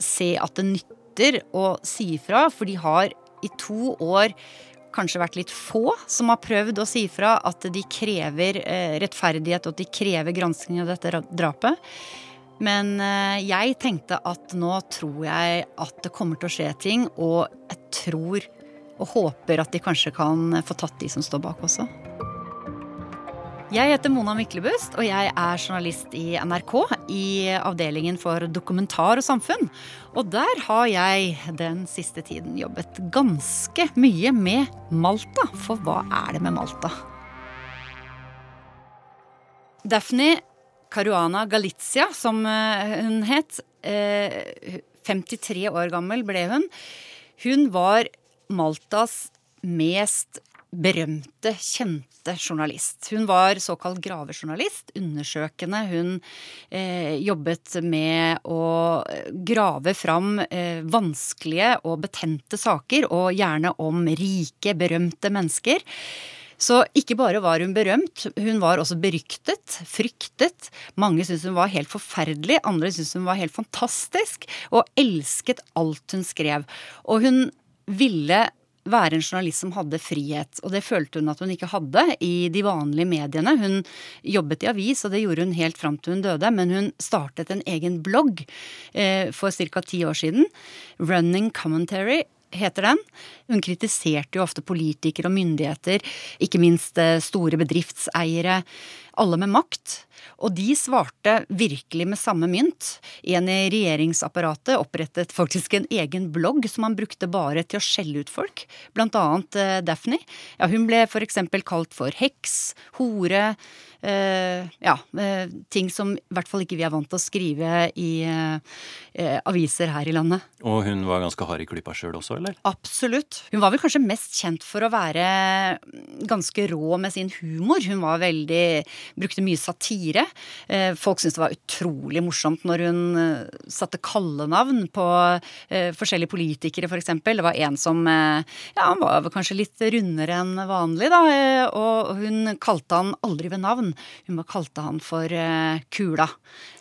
se at det nytter å si ifra, for de har i to år kanskje vært litt få som har prøvd å si ifra at de krever eh, rettferdighet og at de krever gransking av dette drapet. Men eh, jeg tenkte at nå tror jeg at det kommer til å skje ting, og jeg tror og håper at de kanskje kan få tatt de som står bak også. Jeg heter Mona Myklebust, og jeg er journalist i NRK i avdelingen for dokumentar og samfunn. Og der har jeg den siste tiden jobbet ganske mye med Malta. For hva er det med Malta? Daphne Caruana Galizia, som eh, hun het. 53 eh, år gammel ble hun. Hun var Maltas mest berømte, kjente journalist. Hun var såkalt gravejournalist, undersøkende. Hun eh, jobbet med å grave fram eh, vanskelige og betente saker, og gjerne om rike, berømte mennesker. Så ikke bare var hun berømt, hun var også beryktet, fryktet. Mange syntes hun var helt forferdelig, andre syntes hun var helt fantastisk, og elsket alt hun skrev. Og hun ville være en journalist som hadde frihet. Og det følte hun at hun ikke hadde i de vanlige mediene. Hun jobbet i avis, og det gjorde hun helt fram til hun døde. Men hun startet en egen blogg eh, for ca. ti år siden. Running Commentary heter den. Hun kritiserte jo ofte politikere og myndigheter, ikke minst eh, store bedriftseiere, alle med makt. Og de svarte virkelig med samme mynt. En i regjeringsapparatet opprettet faktisk en egen blogg som han brukte bare til å skjelle ut folk, blant annet eh, Daphne. Ja, hun ble eksempel kalt for heks, hore, eh, ja, uh, ting som i hvert fall ikke vi er vant til å skrive i eh, aviser her i landet. Og hun var ganske hard i klypa sjøl også, eller? Absolutt. Hun var vel kanskje mest kjent for å være ganske rå med sin humor. Hun var veldig Brukte mye satire. folk syntes det var utrolig morsomt når hun satte kallenavn på forskjellige politikere, f.eks. For eksempel. det var en som ja, han var kanskje litt rundere enn vanlig, da, og hun kalte han aldri ved navn. Hun bare kalte han for Kula.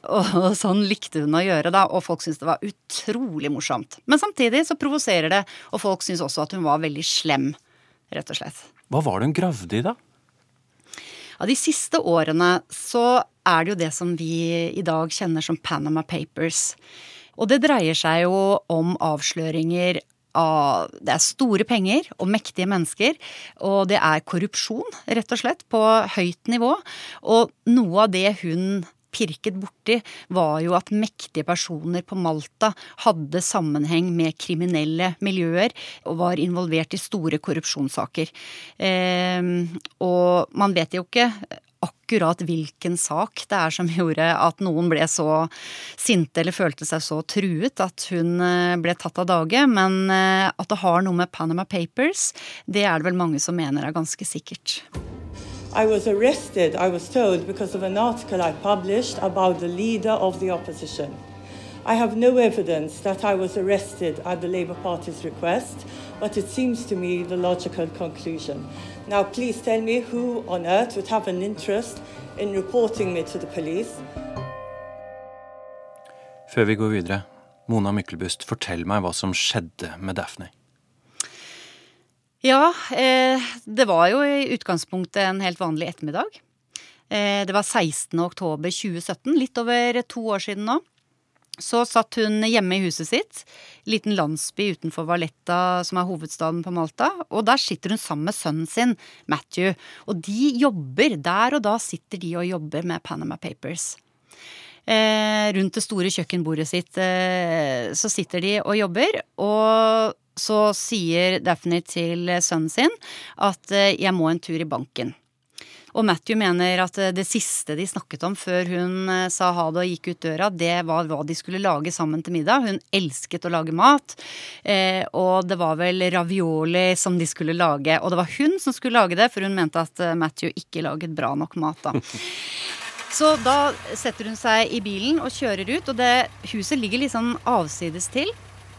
[LAUGHS] Og, sånn likte hun å gjøre, da. Og folk syntes det var utrolig morsomt. Men samtidig så provoserer det, og folk syntes også at hun var veldig slem, rett og slett. Hva var det hun gravde i, da? Ja, De siste årene så er det jo det som vi i dag kjenner som Panama Papers. Og det dreier seg jo om avsløringer av Det er store penger og mektige mennesker. Og det er korrupsjon, rett og slett, på høyt nivå. Og noe av det hun pirket borti, var jo at mektige personer på Malta hadde sammenheng med kriminelle miljøer og var involvert i store korrupsjonssaker. Eh, og man vet jo ikke akkurat hvilken sak det er som gjorde at noen ble så sinte eller følte seg så truet at hun eh, ble tatt av dage. Men eh, at det har noe med Panama Papers, det er det vel mange som mener er ganske sikkert. I was arrested, I was told, because of an article I published about the leader of the opposition. I have no evidence that I was arrested at the Labour Party's request, but it seems to me the logical conclusion. Now, please tell me who on earth would have an interest in reporting me to the police. Før vi går videre, Mona Myklebust, fortell meg hva som skjedde med Daphne. Ja, eh, det var jo i utgangspunktet en helt vanlig ettermiddag. Eh, det var 16.10.2017, litt over to år siden nå. Så satt hun hjemme i huset sitt, liten landsby utenfor Valletta, som er hovedstaden på Malta. Og der sitter hun sammen med sønnen sin, Matthew. Og de jobber. Der og da sitter de og jobber med Panama Papers. Eh, rundt det store kjøkkenbordet sitt eh, så sitter de og jobber. Og så sier Daphne til sønnen sin at eh, 'jeg må en tur i banken'. Og Matthew mener at eh, det siste de snakket om før hun eh, sa ha det og gikk ut døra, det var hva de skulle lage sammen til middag. Hun elsket å lage mat. Og det var vel ravioli som de skulle lage. Og det var hun som skulle lage det, for hun mente at Matthew ikke laget bra nok mat da. [LAUGHS] Så da setter hun seg i bilen og kjører ut, og det huset ligger litt sånn avsides til.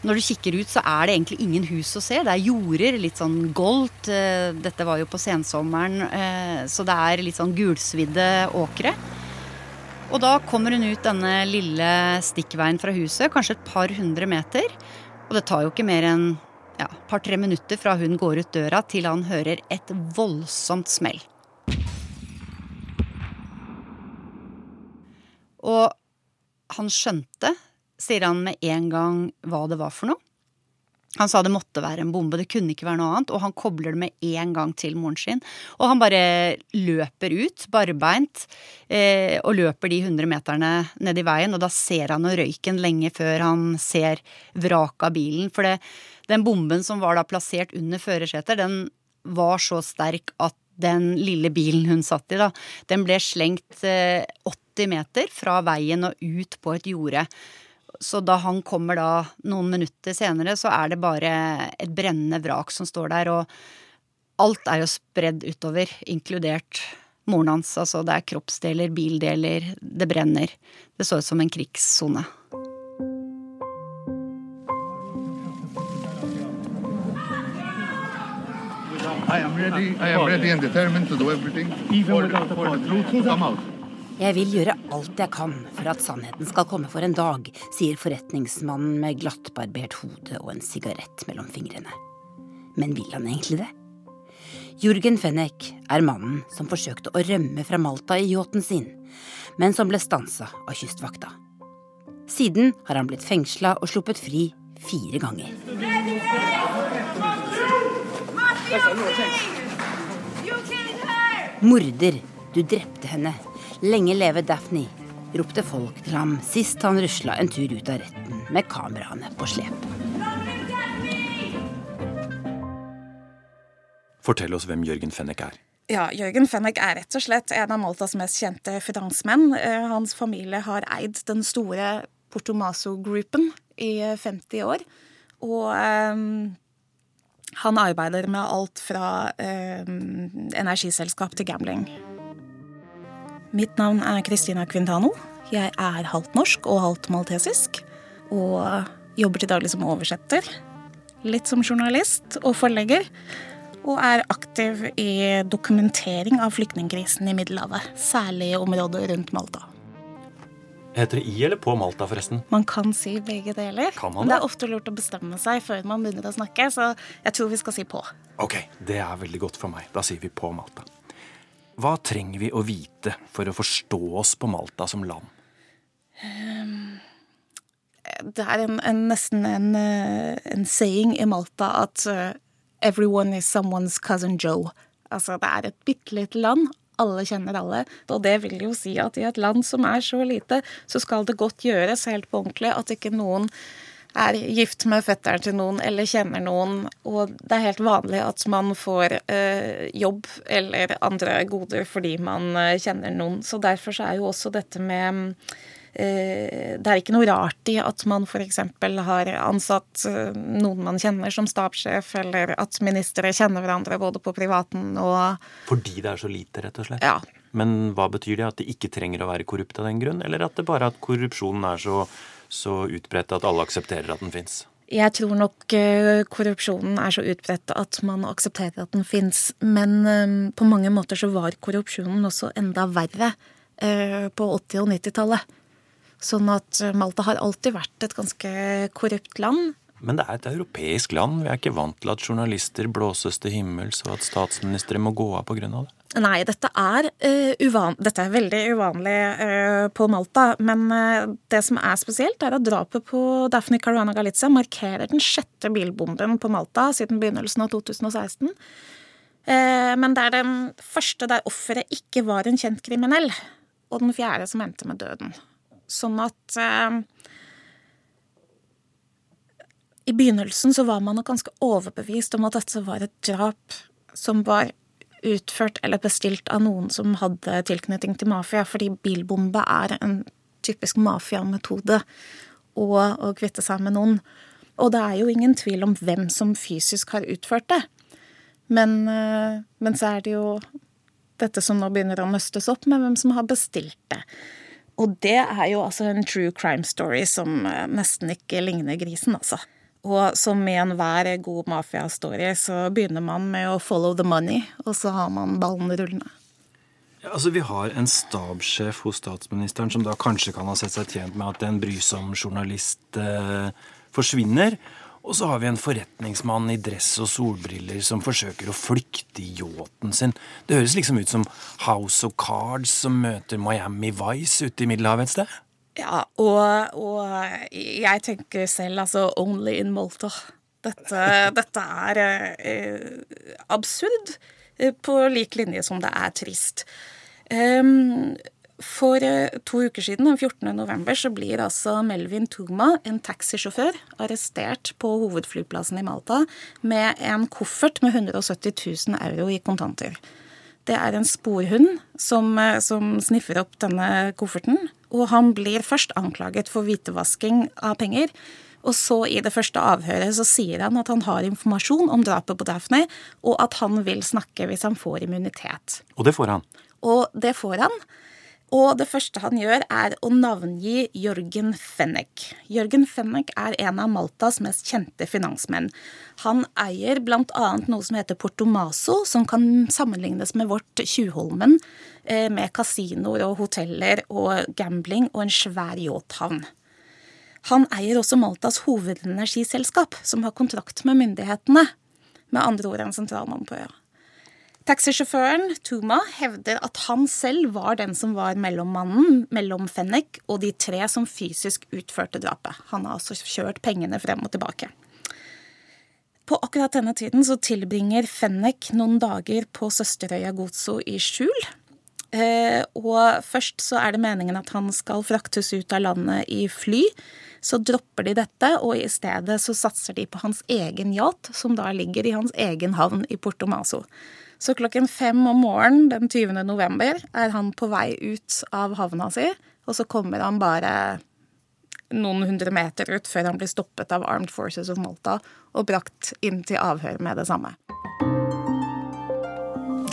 Når du kikker ut, så er det egentlig ingen hus å se. Det er jorder, litt sånn goldt. Eh, dette var jo på sensommeren, eh, så det er litt sånn gulsvidde åkre. Og da kommer hun ut denne lille stikkveien fra huset, kanskje et par hundre meter. Og det tar jo ikke mer enn ja, par-tre minutter fra hun går ut døra til han hører et voldsomt smell. Og han skjønte sier han med en gang hva det var for noe. Han sa det måtte være en bombe, det kunne ikke være noe annet. Og han kobler det med en gang til moren sin. Og han bare løper ut, barbeint, eh, og løper de 100 meterne ned i veien. Og da ser han røyken lenge før han ser vraket av bilen. For det, den bomben som var da plassert under førersetet, den var så sterk at den lille bilen hun satt i, da, den ble slengt eh, 80 meter fra veien og ut på et jorde. Så da han kommer da noen minutter senere, så er det bare et brennende vrak som står der. Og alt er jo spredd utover, inkludert moren hans. Altså det er kroppsdeler, bildeler, det brenner. Det så ut som en krigssone. I am ready. I am ready and determined to do everything for, for the truth to come out. Jeg vil gjøre alt jeg kan for at sannheten skal komme for en dag, sier forretningsmannen med glattbarbert hode og en sigarett mellom fingrene. Men vil han egentlig det? Jurgen Fennek er mannen som forsøkte å rømme fra Malta i yachten sin, men som ble stansa av kystvakta. Siden har han blitt fengsla og sluppet fri fire ganger. Morder, du drepte henne, Lenge leve Daphne, ropte folk til ham sist han rusla en tur ut av retten med kameraene på slep. Fortell oss hvem Jørgen Fennek er. Ja, Jørgen Fennek er rett og slett en av Maltas mest kjente franskmenn. Eh, hans familie har eid den store Portomaso-gruppen i 50 år. Og um, han arbeider med alt fra um, energiselskap til gambling. Mitt navn er Kristina Quintano. Jeg er halvt norsk og halvt maltesisk. Og jobber til daglig som oversetter. Litt som journalist og forlegger. Og er aktiv i dokumentering av flyktningkrisen i Middelhavet. Særlig i området rundt Malta. Heter det i eller på Malta, forresten? Man kan si begge deler. Kan man det? det er ofte lurt å bestemme seg før man begynner å snakke, så jeg tror vi skal si på. Ok, det er veldig godt for meg. Da sier vi på Malta. Hva trenger vi å vite for å forstå oss på Malta som land? Det er en, en, nesten en, eh, en, saying i Malta at uh, 'everyone is someone's cousin Joe'. Altså, det er et bitte lite land. Alle kjenner alle. Og det vil jo si at i et land som er så lite, så skal det godt gjøres helt på ordentlig at ikke noen er gift med fetteren til noen eller kjenner noen, og det er helt vanlig at man får eh, jobb eller andre goder fordi man eh, kjenner noen. Så derfor så er jo også dette med eh, Det er ikke noe rart i at man f.eks. har ansatt eh, noen man kjenner som stabssjef, eller at ministre kjenner hverandre både på privaten og Fordi det er så lite, rett og slett? Ja. Men hva betyr det? At de ikke trenger å være korrupte av den grunn, eller at det bare at korrupsjonen er så så utbredt at alle aksepterer at den fins? Jeg tror nok eh, korrupsjonen er så utbredt at man aksepterer at den fins. Men eh, på mange måter så var korrupsjonen også enda verre eh, på 80- og 90-tallet. Sånn at Malta har alltid vært et ganske korrupt land. Men det er et europeisk land. Vi er ikke vant til at journalister blåses til himmels, og at statsministre må gå av pga. det. Nei, dette er, uh, uvan dette er veldig uvanlig uh, på Malta. Men uh, det som er spesielt, er at drapet på Daphne Caruana Galizia markerer den sjette bilbomben på Malta siden begynnelsen av 2016. men det er den første der offeret ikke var en kjent kriminell. Og den fjerde som endte med døden. Sånn at I begynnelsen så var man nok ganske overbevist om at dette var et drap som var utført eller bestilt av noen som hadde tilknytning til mafia, fordi bilbombe er en typisk mafiametode å, å kvitte seg med noen. Og det er jo ingen tvil om hvem som fysisk har utført det. Men, eh, men så er det jo dette som nå begynner å nøstes opp med hvem som har bestilt det. Og det er jo altså en true crime story som eh, nesten ikke ligner grisen, altså. Og som i enhver god mafiastory så begynner man med å follow the money, og så har man ballen rullende. Altså Vi har en stabssjef hos statsministeren som da kanskje kan ha sett seg tjent med at en brysom journalist eh, forsvinner. Og så har vi en forretningsmann i dress og solbriller som forsøker å flykte i yachten sin. Det høres liksom ut som House of Cards som møter Miami Vice ute i Middelhavet et sted. Ja, og, og, jeg tenker selv altså only in Malta. Dette, [LAUGHS] dette er eh, absurd eh, på lik linje som det er trist. Um, for eh, to uker siden, den 14. november, så blir altså Melvin Tugma, en taxisjåfør, arrestert på hovedflyplassen i Malta med en koffert med 170 000 euro i kontanter. Det er en sporhund som, eh, som sniffer opp denne kofferten og han blir først anklaget for hvitevasking av penger. Og så i det første avhøret så sier han at han har informasjon om drapet på Daphne, og at han vil snakke hvis han får immunitet. Og det får han? Og det får han. Og det første han gjør, er å navngi Jørgen Fennek. Jørgen Fennek er en av Maltas mest kjente finansmenn. Han eier bl.a. noe som heter Portomaso, som kan sammenlignes med vårt Tjuvholmen, eh, med kasinoer og hoteller og gambling og en svær yachthavn. Han eier også Maltas hovedenergiselskap, som har kontrakt med myndighetene. Med andre ord en sentralmann på øya. Taxisjåføren Tuma hevder at han selv var den som var mellommannen mellom Fennek og de tre som fysisk utførte drapet. Han har altså kjørt pengene frem og tilbake. På akkurat denne tiden så tilbringer Fennek noen dager på søsterøya Gozo i skjul. Eh, og først så er det meningen at han skal fraktes ut av landet i fly. Så dropper de dette, og i stedet så satser de på hans egen yacht, som da ligger i hans egen havn i Porto Maso. Så klokken fem om morgenen den 20. november er han på vei ut av havna si, og så kommer han bare noen hundre meter ut før han blir stoppet av Armed Forces of Malta og brakt inn til avhør med det samme.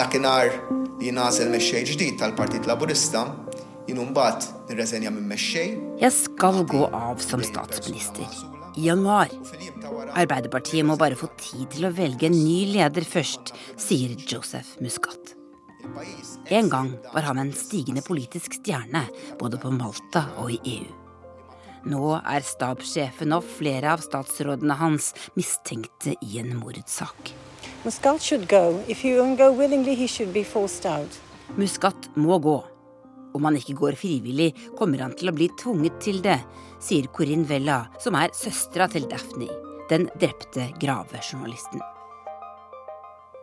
Dakinhar li nasel mexxej ġdid tal-Partit Laburista jien mbagħad nirreżenja minn mexxej. Jeg skal gå av som statsminister i januar. Arbeiderpartiet må bare få tid til å velge en ny leder først, sier Joseph Muscat. En gang var han en stigende politisk stjerne, både på Malta og i EU. Nå er stabssjefen og flere av statsrådene hans mistenkte i en mordsak. Muscat må gå. Om han ikke går frivillig, kommer han til å bli tvunget til det, sier Corinne Vella, som er søstera til Daphne, den drepte gravejournalisten.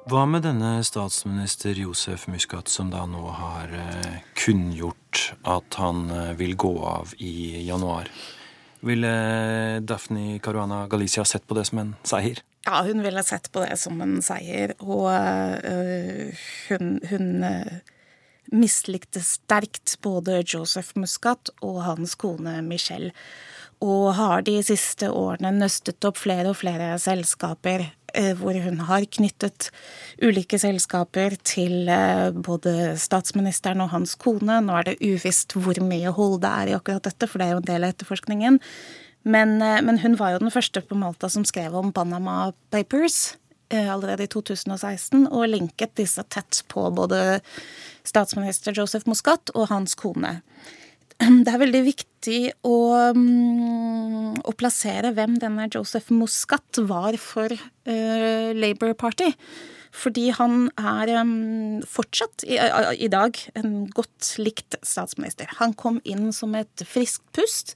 Hva med denne statsminister Josef Muscat, som da nå har eh, kunngjort at han eh, vil gå av i januar? Ville Daphne Caruana Galicia sett på det som en seier? Ja, hun ville sett på det som en seier, og øh, hun, hun øh, mislikte sterkt både Joseph Muscat og hans kone Michelle, og har de siste årene nøstet opp flere og flere selskaper eh, hvor hun har knyttet ulike selskaper til eh, både statsministeren og hans kone. Nå er det uvisst hvor mye hold det er i akkurat dette, for det er jo en del av etterforskningen. Men, eh, men hun var jo den første på Malta som skrev om Panama Papers allerede i 2016, og linket disse tett på både statsminister Joseph Muscat og hans kone. [CLEARS THROAT] det er veldig viktig å, mm, å, plassere hvem denne Joseph Muscat var for uh, Labour Party. Fordi han er um, fortsatt i, i, dag en godt likt statsminister. Han kom inn som et friskt pust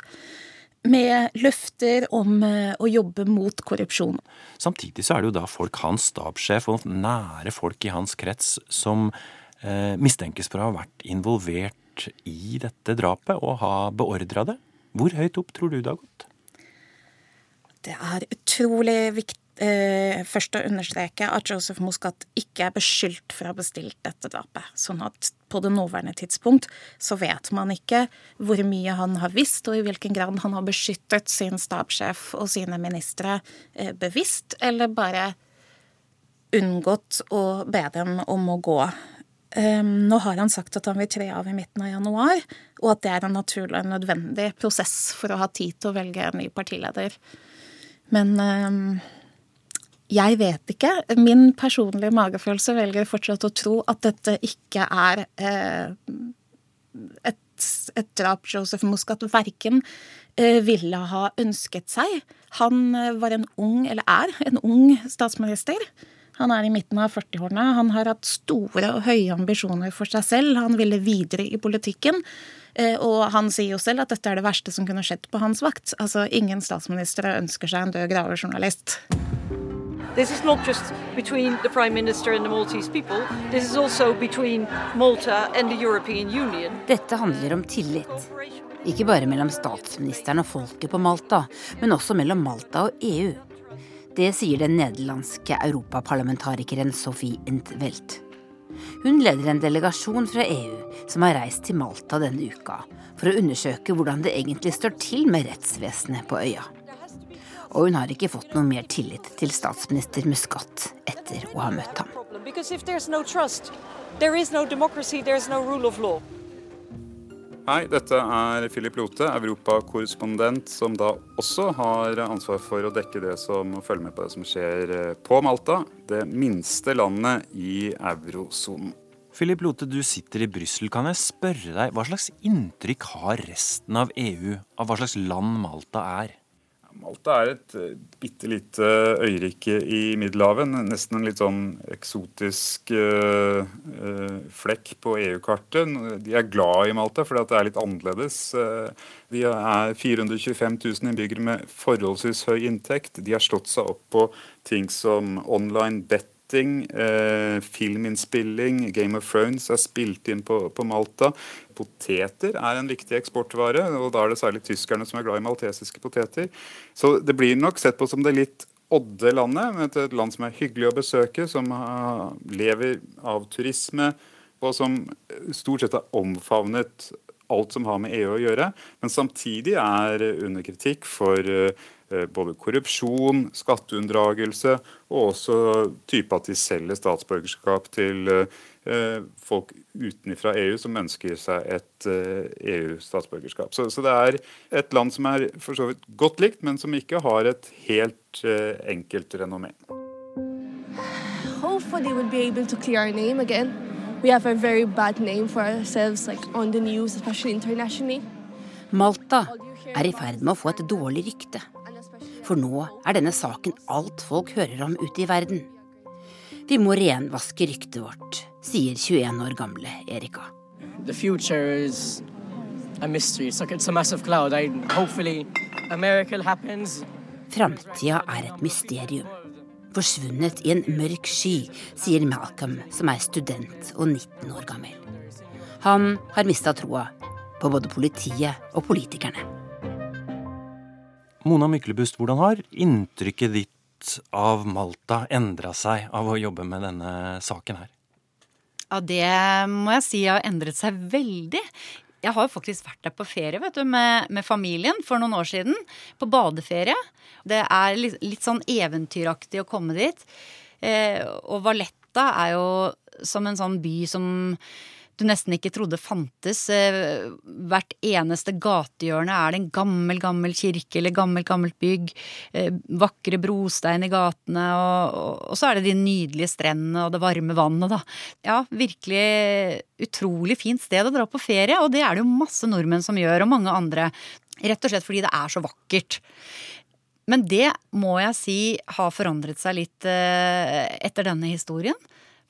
med løfter om uh, å jobbe mot korrupsjon. Samtidig så er det jo da folk, hans stabssjef og nære folk i hans krets, som mistenkes for å ha vært involvert i dette drapet og ha beordra det. Hvor høyt opp tror du det har gått? Det er utrolig viktig eh, først å understreke at Joseph Muscat ikke er beskyldt for å ha bestilt dette drapet. Sånn at på det nåværende tidspunkt så vet man ikke hvor mye han har visst, og i hvilken grad han har beskyttet sin stabssjef og sine ministre eh, bevisst, eller bare unngått å be dem om å gå Um, nå har han sagt at han vil tre av i midten av januar, og at det er en naturlig og nødvendig prosess for å ha tid til å velge en ny partileder. Men um, jeg vet ikke. Min personlige magefølelse velger fortsatt å tro at dette ikke er uh, et, et, drap Joseph Muscat verken uh, ville ha ønsket seg. Han uh, var en ung, eller er, en ung statsminister. Han er i midten av 40-årene. Han har hatt store og høye ambisjoner for seg selv. Han ville videre i politikken. Eh, og han sier jo selv at dette er det verste som kunne skjedd på hans vakt. Altså, Ingen statsministre ønsker seg en død gravejournalist. This is not just between the Prime Minister and the Maltese people. This is also between Malta and the European Union. Dette handler om tillit. Ikke bare mellom statsministeren og folket på Malta, men også mellom Malta og EU. Det sier den nederlandske europaparlamentarikeren Sophie Intvelt. Hun leder en delegasjon fra EU som har reist til Malta denne uka for å undersøke hvordan det egentlig står til med rettsvesenet på øya. Og hun har ikke fått noe mer tillit til statsminister Muscat etter å ha møtt ham. Hei, dette er Philip Lote, europakorrespondent, som da også har ansvar for å dekke det som følger følge med på det som skjer eh, på Malta, det minste landet i eurosonen. Philip Lote, du sitter i Brussel. Kan jeg spørre deg, hva slags inntrykk har resten av EU av hva slags land Malta er? Malta er et uh, bitte lite øyrike i Middelhavet. Nesten en litt sånn eksotisk uh, flekk på EU-kartet. De er glad i Malta fordi det er litt annerledes. de er 425 000 innbyggere med forholdsvis høy inntekt. De har slått seg opp på ting som online bet eh, filminnspilling, Game of Thrones er spilt inn på, på, Malta. Poteter er en viktig eksportvare, og da er det særlig tyskerne som er glad i maltesiske poteter. Så det blir nok sett på som det litt odde landet, et land som er hyggelig å besøke, som har, lever av turisme, og som stort sett har omfavnet alt som har med EU å gjøre, men samtidig er under kritikk for Eh, både korrupsjon, skatteunndragelse og også type at de selger statsborgerskap til eh, folk utenfra EU som ønsker seg et EU-statsborgerskap. Eh, e så, så, det er et land som er for så vidt godt likt, men som ikke har et helt enkelt renommé. Hopefully we'll be able to clear our name again. We have a very bad name for ourselves, like on the news, especially internationally. Malta er i ferd med å få et dårlig rykte for nå er denne saken alt folk hører om ute i verden. Vi må renvaske ryktet vårt, sier 21 år gamle Erika. Framtida er et mysterium. Forsvunnet i en mørk sky, sier Malcolm, som er student og 19 år gammel. Han har mista troa på både politiet og politikerne. Mona Myklebust, hvordan har inntrykket ditt av Malta endra seg av å jobbe med denne saken her? Ja, det må jeg si har endret seg veldig. Jeg har faktisk vært der på ferie vet du, med, med, familien for noen år siden. På badeferie. Det er litt, litt sånn eventyraktig å komme dit. Eh, og Valletta er jo som en sånn by som du nesten ikke trodde fantes. Eh, hvert eneste gatehjørne er det en gammel, gammel kirke eller gammelt, gammelt bygg. Eh, vakre brostein i gatene, og, og, så er det de nydelige strendene og det varme vannet, da. Ja, virkelig utrolig fint sted å dra på ferie, og det er det jo masse nordmenn som gjør, og mange andre. Rett og slett fordi det er så vakkert. Men det må jeg si har forandret seg litt eh, etter denne historien.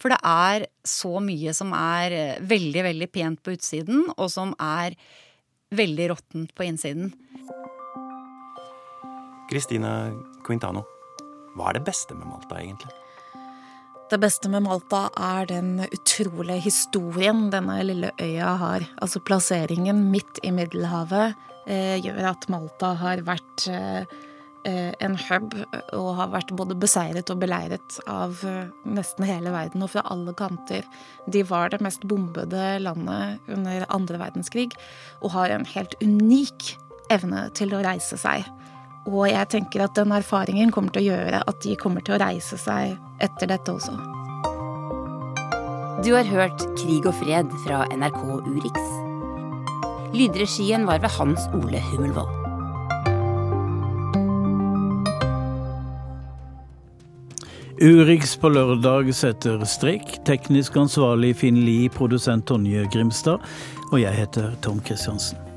For det er så mye som er eh, veldig, veldig pent på utsiden, og som er veldig råttent på innsiden. Kristine Quintano, hva er det beste med Malta, egentlig? Det beste med Malta er den utrolige historien denne lille øya har. Altså plasseringen midt i Middelhavet eh, gjør at Malta har vært Eh, en hub og har vært både beseiret og beleiret av eh, nesten hele verden og fra alle kanter. De var det mest bombede landet under andre verdenskrig og har en helt unik evne til å reise seg. Og jeg tenker at den erfaringen kommer til å gjøre at de kommer til å reise seg etter dette også. Du har hørt Krig og fred fra NRK Urix. Lydregien var ved Hans Ole Hummelvold. Urix på lørdag setter strek. Teknisk ansvarlig Finn Lie, produsent Tonje Grimstad. Og jeg heter Tom Kristiansen.